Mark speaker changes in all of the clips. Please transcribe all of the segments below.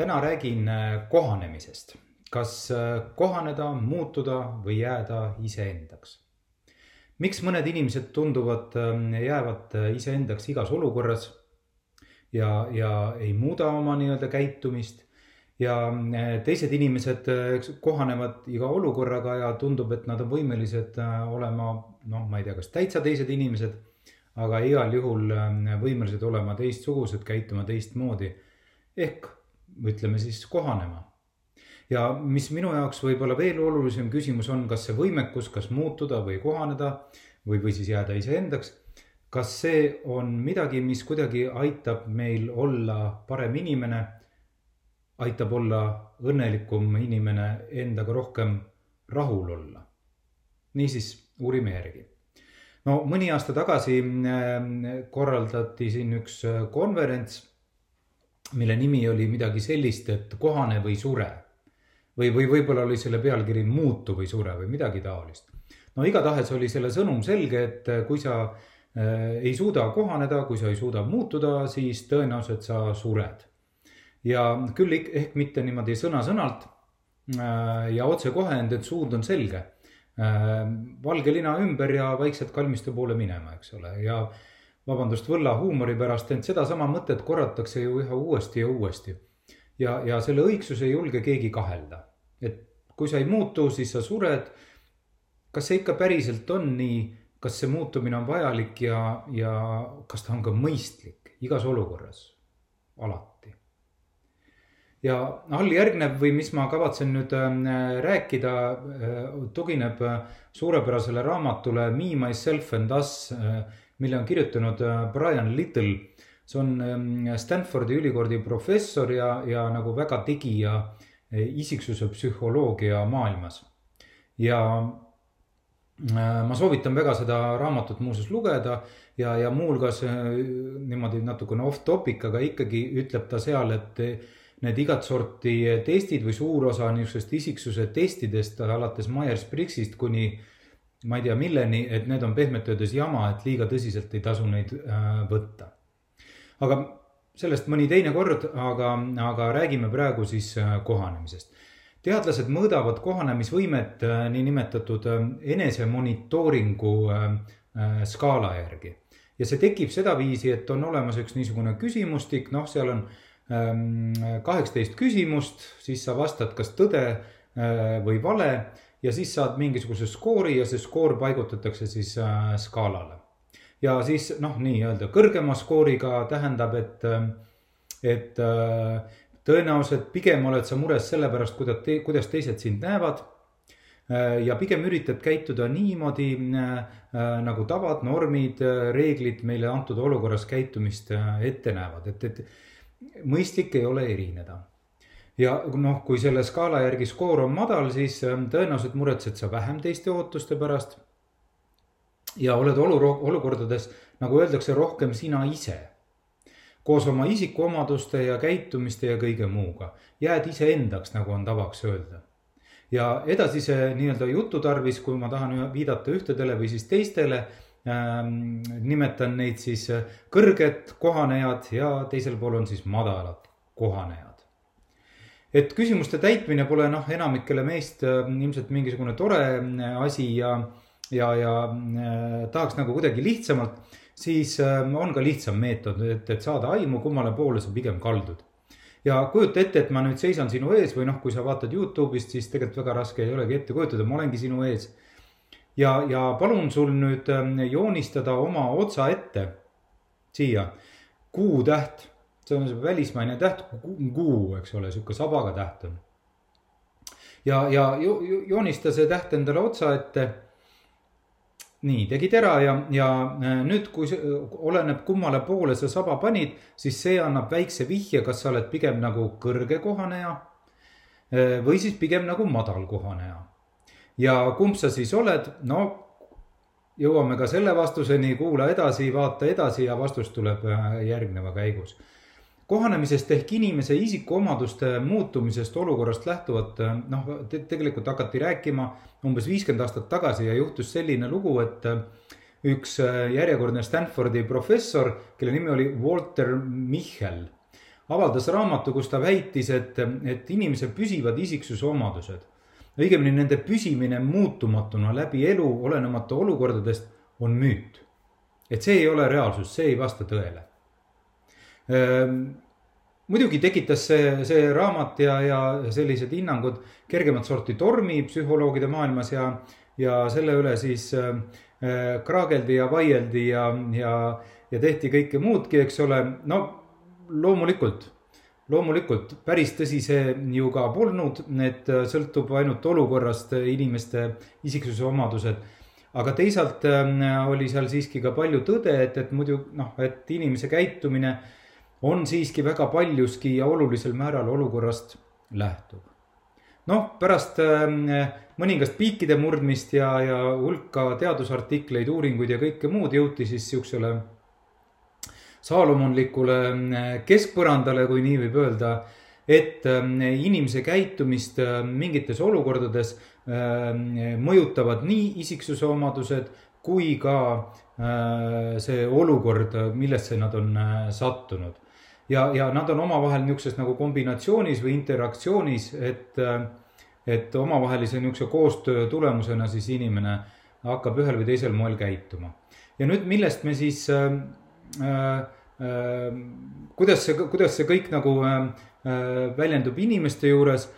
Speaker 1: täna räägin äh, kohanemisest. kas äh, kohaneda, muutuda või jääda iseendaks? miks mõned inimesed tunduvad, ähm, jäävad äh, iseendaks igas olukorras ja, ja ei muuda oma nii-öelda käitumist ja teised inimesed kohanevad iga olukorraga ja tundub, et nad on võimelised olema noh, ma ei tea, kas täitsa teised inimesed, aga igal juhul võimelised olema teistsugused, käituma teistmoodi. ehk ütleme siis kohanema. ja mis minu jaoks võib-olla veel olulisem küsimus on, kas see võimekus, kas muutuda või kohaneda või, või siis jääda iseendaks. kas see on midagi, mis kuidagi aitab meil olla parem inimene, aitab olla õnnelikum inimene, endaga rohkem rahul olla. niisiis uurime järgi no mõni aasta tagasi äh, korraldati siin üks äh, konverents mille nimi oli midagi sellist, et kohane või sure. või, või võib-olla oli selle pealkiri muutu või sure või midagi taolist. no igatahes oli selle sõnum selge, et kui sa äh, ei suuda kohaneda, kui sa ei suuda muutuda, siis tõenäoliselt sa sured. ja küll ehk mitte niimoodi sõna-sõnalt äh, ja otsekohe, ent suund on selge äh,. valge lina ümber ja vaikselt kalmistu poole minema, eks ole, ja vabandust, võlla huumori pärast, ent sedasama mõtet korratakse ju üha uuesti ja uuesti. ja, ja selle õigsus ei julge keegi kahelda. et kui sa ei muutu, siis sa sured. kas see ikka päriselt on nii, kas see muutumine on vajalik ja, ja kas ta on ka mõistlik igas olukorras, alati? ja alljärgnev või mis ma kavatsen nüüd äh, rääkida äh,, tugineb äh, suurepärasele raamatule Me, myself and us äh, mille on kirjutanud äh, Brian Little. see on ähm, Stanfordi ülikooli professor ja, ja nagu väga tegija äh, isiksuse psühholoogia maailmas. ja äh, ma soovitan väga seda raamatut muuseas lugeda ja, ja muuhulgas niimoodi natukene off topic, aga ikkagi ütleb ta seal, et need igat sorti testid või suur osa niisugusest isiksuse testidest alates Myers-Briggsist kuni äh, ma ei tea, milleni, et need on pehmelt öeldes jama, et liiga tõsiselt ei tasu neid äh, võtta. aga sellest mõni teine kord, aga, aga räägime praegu siis äh, kohanemisest. teadlased mõõdavad kohanemisvõimet äh, niinimetatud äh, enesemonitooringu äh, äh, skaala järgi. ja see tekib sedaviisi, et on olemas üks niisugune küsimustik, noh, seal on ähm, kaheksateist küsimust, siis sa vastad kas tõde või vale ja siis saad mingisuguse skoori ja see skoor paigutatakse siis äh, skaalale. ja siis noh, nii-öelda kõrgema skooriga tähendab, et, äh, et äh, tõenäoliselt pigem oled sa mures selle pärast, kuidas, kuidas teised sind näevad äh,. ja pigem üritad käituda niimoodi äh, äh, nagu tavad, normid, reeglid meile antud olukorras käitumist ette näevad, et, et mõistlik ei ole erineda ja noh, kui selle skaala järgi skoor on madal, siis ähm, tõenäoliselt muretsed sa vähem teiste ootuste pärast. ja oled olu-, olukordades, nagu öeldakse, rohkem sina ise. koos oma isikuomaduste ja käitumiste ja kõige muuga. jääd iseendaks, nagu on tavaks öelda. ja edasise nii-öelda jutu tarvis, kui ma tahan viidata ühtedele või siis teistele ähm,, nimetan neid siis äh, kõrged kohanejad ja teisel pool on siis madalad kohanejad et küsimuste täitmine pole noh, enamikele meist äh, ilmselt mingisugune tore äh, asi ja, ja, ja äh, tahaks nagu kuidagi lihtsamalt, siis on ka lihtsam meetod, et, et saada aimu, kummale poole sa pigem kaldud. ja kujuta ette, et ma nüüd seisan sinu ees või noh, kui sa vaatad Youtube'ist, siis tegelikult väga raske ei olegi ette kujutada, ma olengi sinu ees. ja, ja palun sul nüüd joonistada oma otsa ette siia kuutäht see on see välismaine täht, kuu, eks ole, sihuke sabaga täht on. ja, ja jo, jo, joonista see täht endale otsa ette. nii, tegid ära ja, ja äh, nüüd, kui see, oleneb, kummale poole sa saba panid, siis see annab väikse vihje, kas sa oled pigem nagu kõrge kohaneja äh, või siis pigem nagu madal kohaneja. ja kumb sa siis oled, no jõuame ka selle vastuseni, kuula edasi, vaata edasi ja vastus tuleb äh, järgneva käigus kohanemisest ehk inimese isikuomaduste muutumisest olukorrast lähtuvalt noh te, tegelikult hakati rääkima umbes viiskümmend aastat tagasi ja juhtus selline lugu, et üks järjekordne Stanfordi professor, kelle nimi oli Walter Michel, avaldas raamatu, kus ta väitis, et, et inimese püsivad isiksuse omadused, õigemini nende püsimine muutumatuna läbi elu, olenemata olukordadest, on müüt. et see ei ole reaalsus, see ei vasta tõele muidugi tekitas see, see raamat ja, ja sellised hinnangud kergemat sorti tormi psühholoogide maailmas ja, ja selle üle siis äh, kraageldi ja vaieldi ja, ja, ja tehti kõike muudki, eks ole, no loomulikult loomulikult päris tõsi see ju ka polnud, need sõltub ainult olukorrast, inimeste isiksuse omadused. aga teisalt oli seal siiski ka palju tõde, et, et muidu noh, et inimese käitumine äh, on siiski väga paljuski ja olulisel määral olukorrast lähtub. noh, pärast ähm, mõningast piikide murdmist ja, ja hulka teadusartikleid, uuringuid ja kõike muud jõuti siis siuksele saalomonlikule äh, keskpõrandale, kui nii võib öelda, et ähm, inimese käitumist äh, mingites olukordades äh, mõjutavad nii isiksuse omadused kui ka see olukord, millesse nad on sattunud ja, ja nad on omavahel niisuguses nagu kombinatsioonis või interaktsioonis, et, et omavahelise niisuguse koostöö tulemusena siis inimene hakkab ühel või teisel moel käituma. ja nüüd, millest me siis äh,, äh, kuidas see, kuidas see kõik nagu äh, väljendub inimeste juures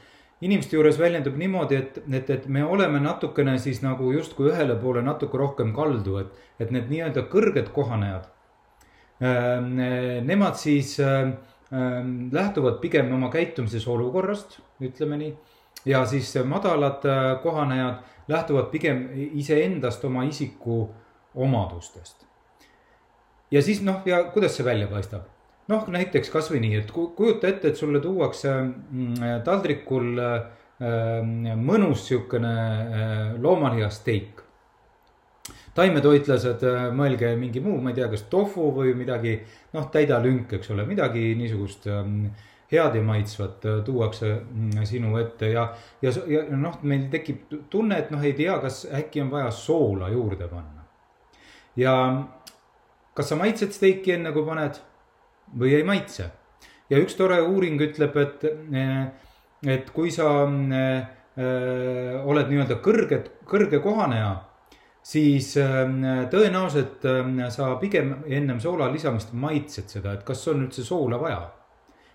Speaker 1: inimeste juures väljendub niimoodi, et, et, et me oleme natukene siis nagu justkui ühele poole natuke rohkem kaldu, et, et need nii-öelda kõrged kohanejad äh, nemad siis ähm, ähm, lähtuvad pigem oma käitumises olukorrast, ütleme nii. ja siis madalad äh, kohanejad lähtuvad pigem iseendast, oma isiku omadustest. ja siis noh, ja kuidas see välja paistab? noh, näiteks kasvõi nii, et kujuta ette, et sulle tuuakse mm, taldrikul äh, mõnus sihukene loomalihasteik taimetoitlased, äh, mõelge mingi muu, ma ei tea, kas tofu või midagi, noh, täidalünk, eks ole, midagi niisugust ähm, head ja maitsvat äh, tuuakse mm, sinu ette ja, ja, ja noh, meil tekib tunne, et noh, ei tea, kas äkki on vaja soola juurde panna. ja kas sa maitsed steiki enne, kui paned või ei maitse? ja üks tore uuring ütleb, et, äh, et kui sa äh, oled nii-öelda kõrged, kõrge kohaneja siis ähm, tõenäoliselt ähm, sa pigem ennem soola lisamist maitsed seda, et kas on üldse soola vaja.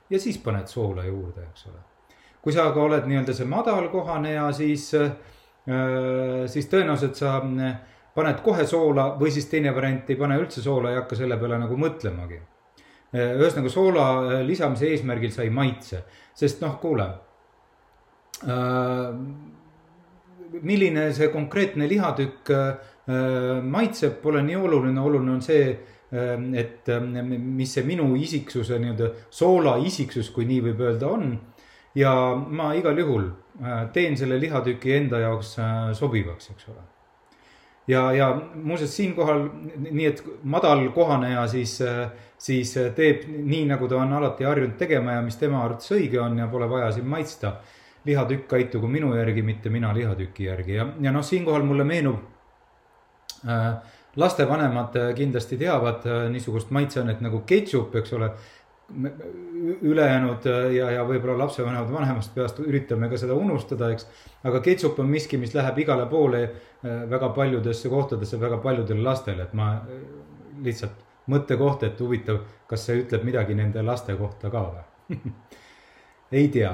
Speaker 1: ja siis paned soola juurde, eks ole. kui sa aga oled nii-öelda see madal kohaneja, siis, äh, siis tõenäoliselt sa äh, paned kohe soola või siis teine variant, ei pane üldse soola, ei hakka selle peale nagu mõtlemagi. Äh, ühesõnaga soola lisamise eesmärgil sa ei maitse, sest noh, kuule milline see konkreetne lihatükk äh, maitseb, pole nii oluline, oluline on see, äh, et äh, mis see minu isiksuse nii-öelda soola isiksus, kui nii võib öelda, on. ja ma igal juhul teen selle lihatüki enda jaoks sobivaks, eks ole. ja, ja muuseas siinkohal nii, et madal kohaneja siis, siis teeb nii, nagu ta on alati harjunud tegema ja mis tema arvates õige on ja pole vaja siin maitsta lihatükk käitugu minu järgi, mitte mina lihatüki järgi ja, ja noh, siinkohal mulle meenub äh,. lastevanemad äh, kindlasti teavad äh, niisugust maitseainet nagu ketšup, eks ole. ülejäänud äh, ja, ja võib-olla lapsevanemad vanemast peast üritame ka seda unustada, eks. aga ketšup on miski, mis läheb igale poole väga paljudesse kohtadesse väga paljudele lastele, et ma lihtsalt mõttekoht, et huvitav, kas see ütleb midagi nende laste kohta ka või ei tea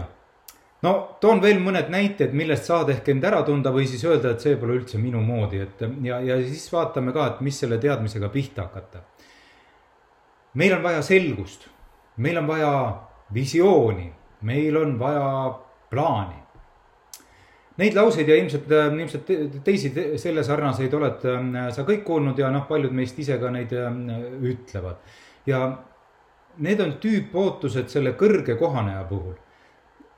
Speaker 1: no toon veel mõned näited, millest saad ehk end ära tunda või siis öelda, et see pole üldse minu moodi, et ja, ja siis vaatame ka, et mis selle teadmisega pihta hakata. meil on vaja selgust, meil on vaja visiooni, meil on vaja plaani. Neid lauseid ja ilmselt, ilmselt teisi selle sarnaseid oled sa kõik kuulnud ja noh, paljud meist ise ka neid ütlevad. ja need on tüüpootused selle kõrge kohaneja puhul.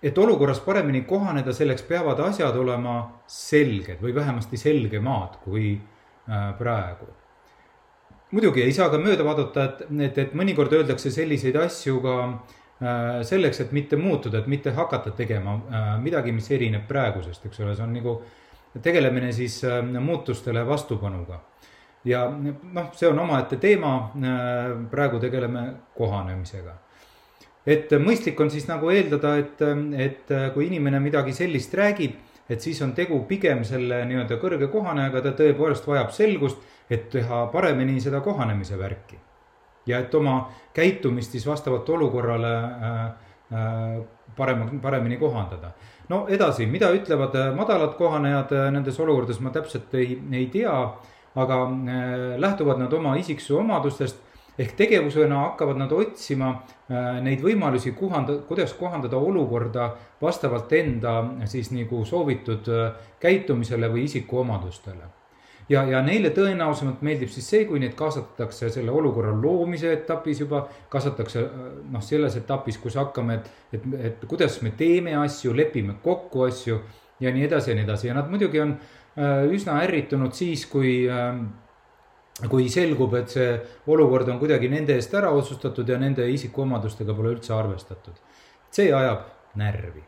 Speaker 1: Et olukorras paremini kohaneda, selleks peavad asjad olema selged või vähemasti selgemad kui praegu. Muidugi ei saa ka mööda vaadata, et, et, et mõnikord öeldakse selliseid asju ka äh, selleks, et mitte muutuda, et mitte hakata tegema äh, midagi, mis erineb praegusest, eks ole, see on nagu tegelemine siis äh, muutustele vastupanuga. ja noh, see on omaette teema, praegu tegeleme kohanemisega et mõistlik on siis nagu eeldada, et, et kui inimene midagi sellist räägib, et siis on tegu pigem selle nii-öelda kõrge kohanejaga, ta tõepoolest vajab selgust et teha paremini seda kohanemise värki. ja et oma käitumist siis vastavalt olukorrale äh, äh, parema, paremini kohandada. no edasi, mida ütlevad äh, madalad kohanejad nendes olukordades, ma täpselt ei, ei tea, aga lähtuvad nad oma isiksuse omadustest ehk tegevusena hakkavad nad otsima neid võimalusi kuhanda, kuidas kohandada olukorda vastavalt enda siis nagu soovitud käitumisele või isikuomadustele ja, ja neile tõenäolisemalt meeldib siis see, kui neid kaasatakse selle olukorra loomise etapis juba, kaasatakse noh, selles etapis, kus hakkame, et, et, et kuidas me teeme asju, lepime kokku asju ja nii edasi ja nii edasi. Ja nad muidugi on äh, üsna ärritunud siis, kui äh, kui selgub, et see olukord on kuidagi nende eest ära otsustatud ja nende isikuomadustega pole üldse arvestatud. see ajab närvi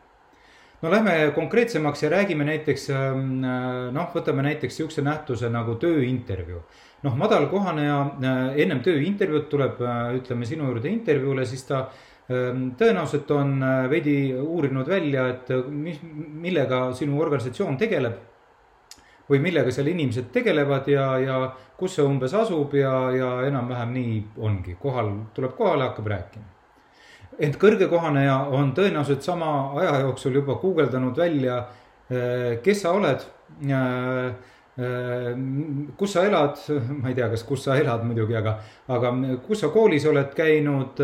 Speaker 1: no lähme konkreetsemaks ja räägime näiteks ähm, äh, noh, võtame näiteks sihukese nähtuse nagu tööintervjuu. noh, madal kohaneja äh, ennem tööintervjuud tuleb, äh, ütleme sinu juurde intervjuule, siis ta ähm, tõenäoliselt on veidi uurinud välja, et mis, millega sinu organisatsioon tegeleb. Või millega seal inimesed tegelevad ja, ja kus see umbes asub ja, ja enam-vähem nii ongi, kohal, tuleb kohale, hakkab rääkima ent kõrgekohaneja on tõenäoliselt sama aja jooksul juba guugeldanud välja, eh, kes sa oled. Eh, eh, kus sa elad, ma ei tea, kas kus sa elad muidugi, aga, aga kus sa koolis oled käinud,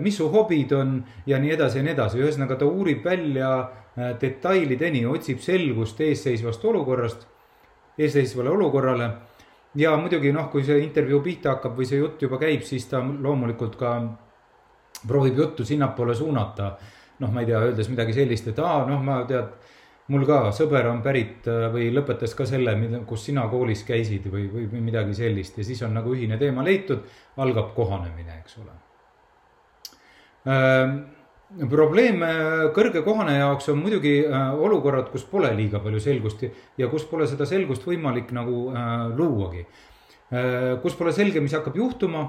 Speaker 1: mis su hobid on ja nii edasi ja nii edasi, ühesõnaga ta uurib välja detailideni, otsib selgust eesseisvast olukorrast, eesseisvale olukorrale. Ja muidugi noh, kui see intervjuu pihta hakkab või see jutt juba käib, siis ta loomulikult ka proovib juttu sinnapoole suunata. noh, ma ei tea, öeldes midagi sellist, et aa, noh, ma tead, mul ka sõber on pärit äh, või lõpetas ka selle, kus sina koolis käisid või, või midagi sellist. Ja siis on nagu ühine teema leitud, algab kohanemine, eks ole. Ähm, probleem äh, kõrge kohaneja jaoks on muidugi äh, olukorrad, kus pole liiga palju selgust ja kus pole seda selgust võimalik nagu luuagi. kus pole selge, mis hakkab juhtuma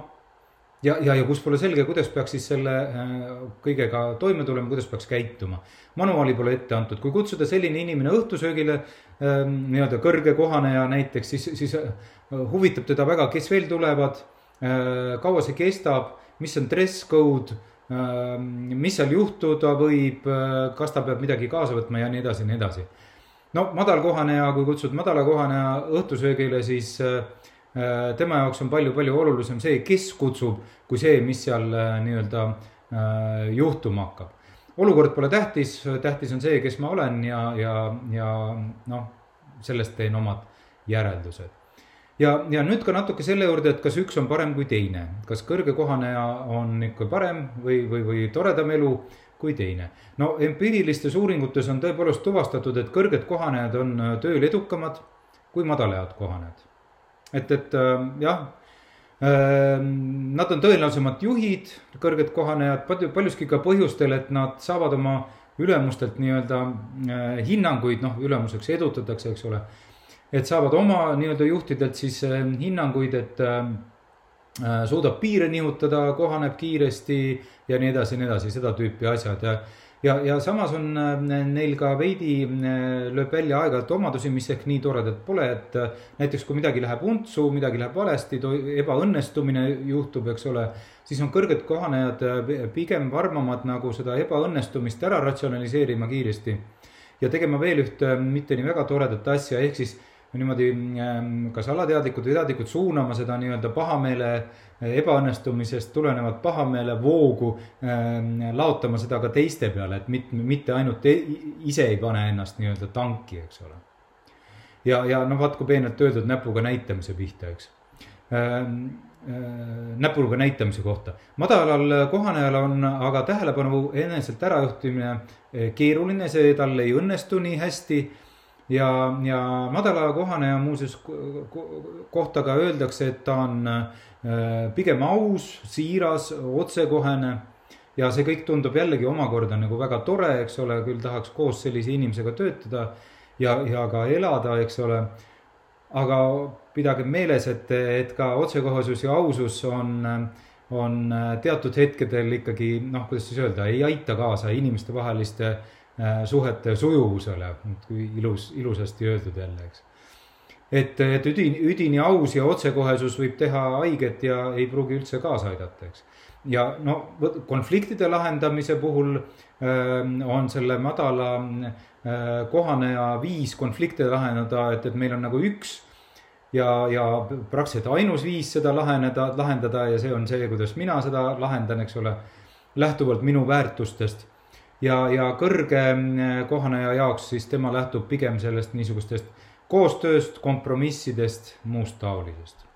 Speaker 1: ja, ja, ja kus pole selge, kuidas peaks siis selle äh, kõigega toime tulema, kuidas peaks käituma. manuaali pole ette antud, kui kutsuda selline inimene õhtusöögile ähm, nii-öelda kõrge kohaneja näiteks, siis, siis äh, huvitab teda väga, kes veel tulevad, äh, kaua see kestab, mis on dress code mis seal juhtuda võib, kas ta peab midagi kaasa võtma ja nii edasi ja nii edasi. no madalkohaneja, kui kutsud madalakohaneja õhtusöögile, siis äh, Äh, tema jaoks on palju-palju olulisem see, kes kutsub, kui see, mis seal nii-öelda juhtuma hakkab. olukord pole tähtis, tähtis on see, kes ma olen ja, ja, ja noh, sellest teen omad järeldused. Ja, ja nüüd ka natuke selle juurde, et kas üks on parem kui teine, kas kõrge kohaneja on ikka parem või, või, või toredam elu kui teine. no empiirilistes uuringutes on tõepoolest tuvastatud, et kõrged kohanejad on tööl edukamad kui madalad kohanejad et, et äh, jah ähm, Nad on tõenäolisemalt juhid, kõrged kohanejad, palju, paljuski ka põhjustel, et nad saavad oma ülemustelt nii-öelda äh, hinnanguid, noh, ülemuseks edutatakse, eks ole. Et saavad oma nii-öelda juhtidelt siis äh, hinnanguid, et suudab piire nihutada, kohaneb kiiresti ja nii edasi ja nii edasi, seda tüüpi asjad ja ja, ja samas on äh, neil ka veidi, äh, lööb välja aeg-ajalt omadusi, mis ehk nii toredad pole, et äh, näiteks kui midagi läheb untsu, midagi läheb valesti, ebaõnnestumine juhtub, eks ole. siis on kõrged kohanejad pigem varmamad nagu seda ebaõnnestumist ära ratsionaliseerima kiiresti. ja tegema veel ühte mitte nii väga toredat asja, ehk siis niimoodi kas alateadlikud või teadlikud suunama seda nii-öelda pahameele ebaõnnestumisest tulenevat pahameele voogu laotama seda ka teiste peale, et mitte, mitte ainult e-, ise ei pane ennast nii-öelda tanki, eks ole. ja, ja noh, vaat kui peenelt öeldud näpuga näitamise pihta, eks näpuga näitamise kohta. madalal kohanejal on aga tähelepanu eneselt ärajuhtimine keeruline, see tal ei õnnestu nii hästi ja, ja madala kohaneja muuseas kohta ka öeldakse, et ta on pigem aus, siiras, otsekohene. ja see kõik tundub jällegi omakorda nagu väga tore, eks ole, küll tahaks koos sellise inimesega töötada ja, ja ka elada, eks ole. aga pidage meeles, et, et ka otsekohesus ja ausus on, on teatud hetkedel ikkagi noh, kuidas siis öelda, ei aita kaasa inimestevaheliste äh, suhete sujuvusele, kui ilus, ilusasti öeldud jälle, eks. et, et üdini, üdini aus ja otsekohesus võib teha haiget ja ei pruugi üldse kaasa aidata, eks. ja no konfliktide lahendamise puhul äh, on selle madala äh, kohaneja viis konflikte lahendada, et, et meil on nagu üks ja, ja praktiliselt ainus viis seda laheneda, lahendada ja see on see, kuidas mina seda lahendan, eks ole, lähtuvalt minu väärtustest. Ja, ja kõrge mm, kohaneja jaoks siis tema lähtub pigem sellest niisugustest koostööst, kompromissidest, muust taolisest.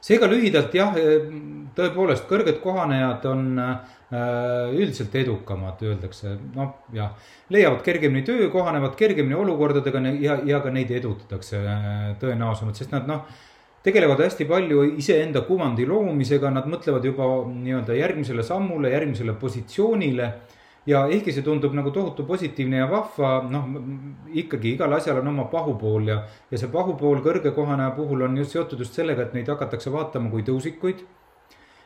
Speaker 1: seega lühidalt jah, tõepoolest kõrged kohanejad on äh, üldiselt edukamad, öeldakse, noh jah, leiavad kergemini töö, kohanevad kergemini olukordadega ja, ja ka neid edutatakse äh, tõenäosemalt, sest nad noh, tegelevad hästi palju iseenda kuvandi loomisega, nad mõtlevad juba nii-öelda järgmisele sammule, järgmisele positsioonile. Ja ehkki see tundub nagu tohutu positiivne ja vahva, noh ikkagi igal asjal on oma pahupool ja, ja see pahupool kõrge kohaneja puhul on just seotud just sellega, et neid hakatakse vaatama kui tõusikuid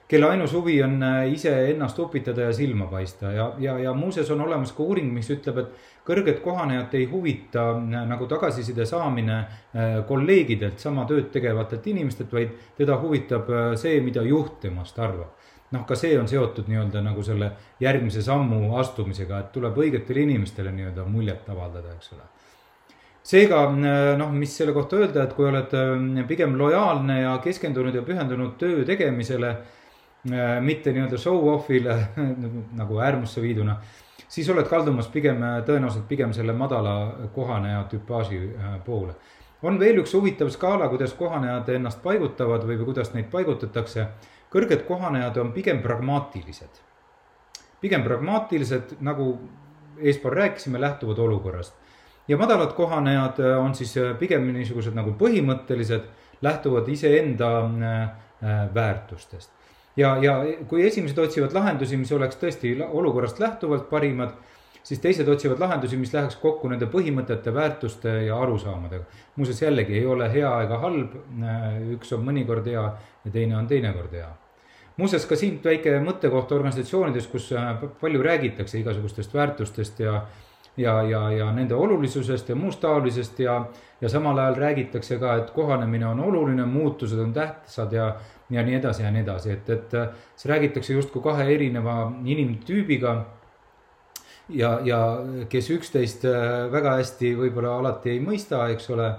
Speaker 1: kelle ainus huvi on äh, iseennast upitada ja silma paista ja, ja, ja muuseas on olemas ka uuring, mis ütleb, et kõrget kohanejat ei huvita äh, nagu tagasiside saamine äh, kolleegidelt sama tööd tegevatelt inimestelt, vaid teda huvitab see, mida juht temast arvab. Noh, ka see on seotud nii-öelda nagu selle järgmise sammu astumisega, et tuleb õigetele inimestele nii-öelda muljet avaldada, eks ole seega noh, mis selle kohta öelda, et kui oled pigem lojaalne ja keskendunud ja pühendunud töö tegemisele Äh, mitte nii-öelda show-off'ile nagu äärmusse viiduna, siis oled kaldumas pigem, tõenäoliselt pigem selle madala kohaneja tüpaaži äh, poole. On veel üks huvitav skaala, kuidas kohanejad ennast paigutavad või, või kuidas neid paigutatakse. kõrged kohanejad on pigem pragmaatilised. pigem pragmaatilised, nagu eespool rääkisime, lähtuvad olukorrast. ja madalad kohanejad on siis pigem niisugused nagu põhimõttelised, lähtuvad iseenda väärtustest ja, ja kui esimesed otsivad lahendusi, mis oleks tõesti olukorrast lähtuvalt parimad, siis teised otsivad lahendusi, mis läheks kokku nende põhimõtete, väärtuste ja arusaamadega. muuseas, jällegi ei ole hea ega halb, üks on mõnikord hea ja teine on teinekord hea. muuseas, ka siit väike mõttekoht organisatsioonides, kus äh, palju räägitakse igasugustest väärtustest ja ja, ja, ja nende olulisusest ja muust taolisest ja, ja samal ajal räägitakse ka, et kohanemine on oluline, muutused on tähtsad ja ja nii edasi ja nii edasi, et, et äh, siis räägitakse justkui kahe erineva inimtüübiga. Ja, ja kes üksteist äh, väga hästi võib-olla alati ei mõista, eks ole.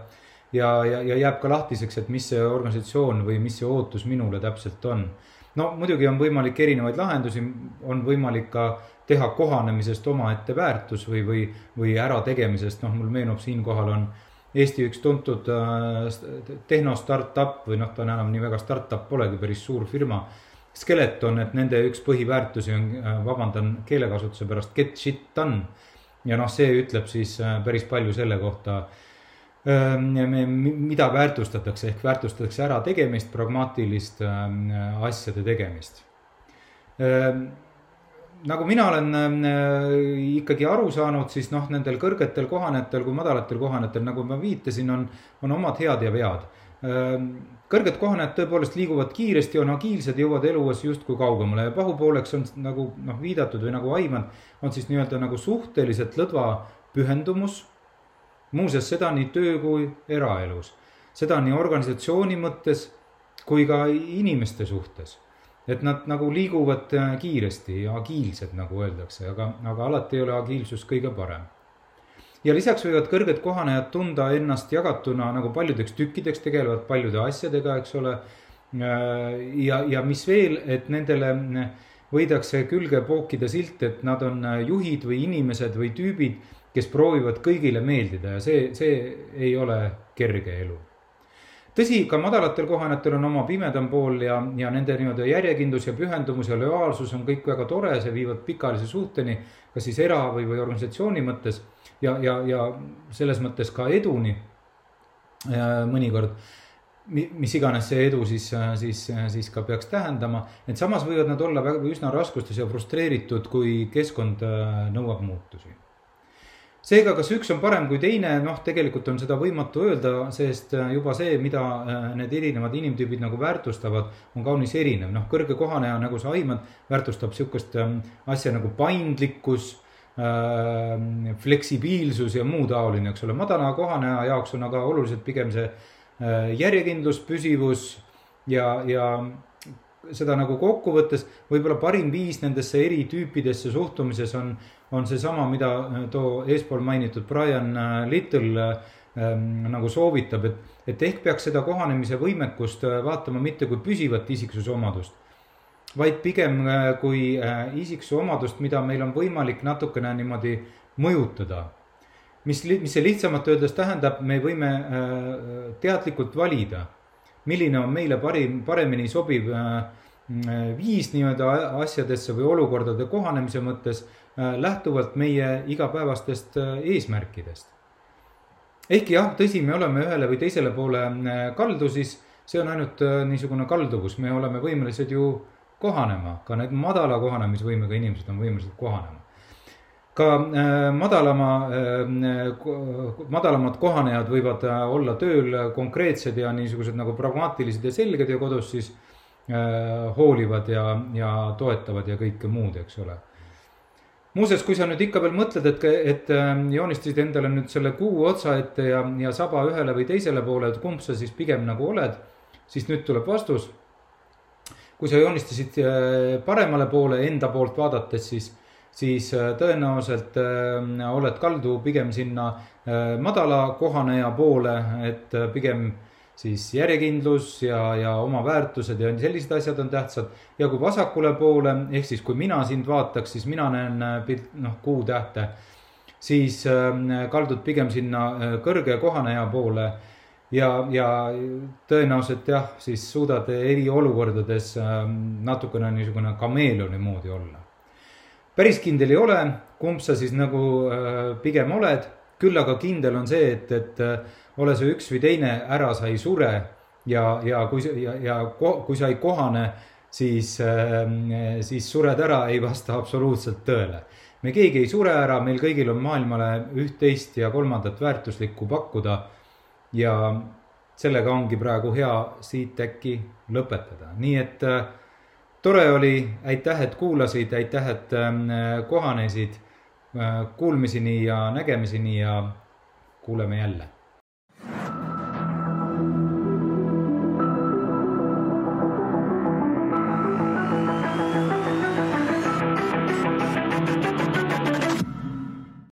Speaker 1: ja, ja, ja jääb ka lahtiseks, et mis see organisatsioon või mis see ootus minule täpselt on. no muidugi on võimalik erinevaid lahendusi, on võimalik ka teha kohanemisest omaette väärtus või, või, või ärategemisest, noh, mul meenub siinkohal on Eesti üks tuntud äh, tehno startup või noh, ta on enam nii väga startup polegi, päris suur firma. Skeleton, et nende üks põhiväärtusi on, äh, vabandan keelekasutuse pärast, get shit done. ja noh, see ütleb siis äh, päris palju selle kohta, mida väärtustatakse, ehk väärtustatakse ärategemist, pragmaatilist asjade tegemist nagu mina olen äh, ikkagi aru saanud, siis noh, nendel kõrgetel kohanetel kui madalatel kohanetel, nagu ma viitasin, on, on omad head ja vead. Äh, kõrged kohanejad tõepoolest liiguvad kiiresti, on agiilsed, jõuavad eluas justkui kaugemale ja pahupooleks on nagu noh, viidatud või nagu aimanud, on siis nii-öelda nagu suhteliselt lõdva pühendumus. muuseas, seda nii töö kui eraelus, seda nii organisatsiooni mõttes kui ka inimeste suhtes et nad nagu liiguvad äh, kiiresti agiilsed, nagu öeldakse, aga, aga alati ei ole agiilsus kõige parem. Ja lisaks võivad kõrged kohanejad tunda ennast jagatuna nagu paljudeks tükkideks, tegelevad paljude asjadega, eks ole. ja, ja mis veel, et nendele võidakse külge pookida silt, et nad on juhid või inimesed või tüübid, kes proovivad kõigile meeldida ja see, see ei ole kerge elu tõsi, ka madalatel kohanitel on oma pimedam pool ja, ja nende nii-öelda järjekindlus ja pühendumus ja lojaalsus on kõik väga tore, see viivad pikaajalise suhteni, kas siis era- või, või organisatsiooni mõttes ja, ja, ja selles mõttes ka eduni äh, mõnikord. Mis iganes see edu siis, siis, siis ka peaks tähendama, et samas võivad nad olla väga üsna raskustes ja frustreeritud, kui keskkond äh, nõuab muutusi. Seega, kas üks on parem kui teine, noh, tegelikult on seda võimatu öelda, sest äh, juba see, mida äh, need erinevad inimtüübid nagu väärtustavad, on kaunis erinev, noh, kõrge kohaneja, nagu sa aimad, väärtustab sihukest ähm, asja nagu paindlikkus äh,, fleksibiilsus ja muu taoline, eks ole, madala kohaneja jaoks on aga oluliselt pigem see äh, järjekindlus, püsivus ja, ja seda nagu kokkuvõttes võib-olla parim viis nendesse eri tüüpidesse suhtumises on on seesama, mida äh, too eespool mainitud Brian äh, Little ähm, nagu soovitab, et, et ehk peaks seda kohanemise võimekust äh, vaatama mitte kui püsivat isiksuse omadust, vaid pigem kui isiksuse omadust, mida meil on võimalik natukene niimoodi mõjutada. mis, mis see lihtsamalt öeldes tähendab, me võime teadlikult valida, milline on meile parim, paremini sobiv viis nii-öelda asjadesse või olukordade kohanemise mõttes Äh, lähtuvalt meie igapäevastest äh, eesmärkidest. ehkki jah, tõsi, me oleme ühele või teisele poole äh, kaldu, siis see on ainult niisugune kalduvus, me oleme võimelised ju kohanema, ka need madala kohanemisvõimega inimesed on võimelised kohanema. ka madalama, madalamad kohanejad võivad olla tööl konkreetsed ja niisugused nagu pragmaatilised ja selged ja kodus siis hoolivad ja, ja toetavad ja kõike muud, eks ole muuseas, kui sa nüüd ikka veel mõtled, et, et joonistasid endale nüüd selle kuu otsa ette ja, ja saba ühele või teisele poole, et kumb sa siis pigem nagu oled, siis nüüd tuleb vastus. Kui sa joonistasid äh, paremale poole enda poolt vaadates, siis, siis äh, tõenäoliselt ähm, oled kaldu pigem sinna äh, madala kohaneja poole, et pigem siis järjekindlus ja, ja oma väärtused ja sellised asjad on tähtsad. ja kui vasakule poole, ehk siis kui mina sind vaataks, siis mina näen äh, noh, kuutähte. siis äh, kaldud pigem sinna äh, kõrge kohaneja poole. Ja, ja tõenäoliselt jah, siis suudad eriolukordades äh, natukene niisugune kameeleoni moodi olla. päris kindel ei ole, kumb sa siis nagu äh, pigem oled, küll aga kindel on see, et, et äh, ole see üks või teine, ära sa ei sure ja, ja kui ja, ja kui sa ei kohane, siis, ähm, siis sured ära, ei vasta absoluutselt tõele. me keegi ei sure ära, meil kõigil on maailmale üht-teist ja kolmandat väärtuslikku pakkuda. Ja sellega ongi praegu hea siit äkki lõpetada, nii et äh, tore oli, aitäh, et kuulasid, aitäh, et ähm, kohanesid. Äh, kuulmiseni ja nägemiseni ja kuuleme jälle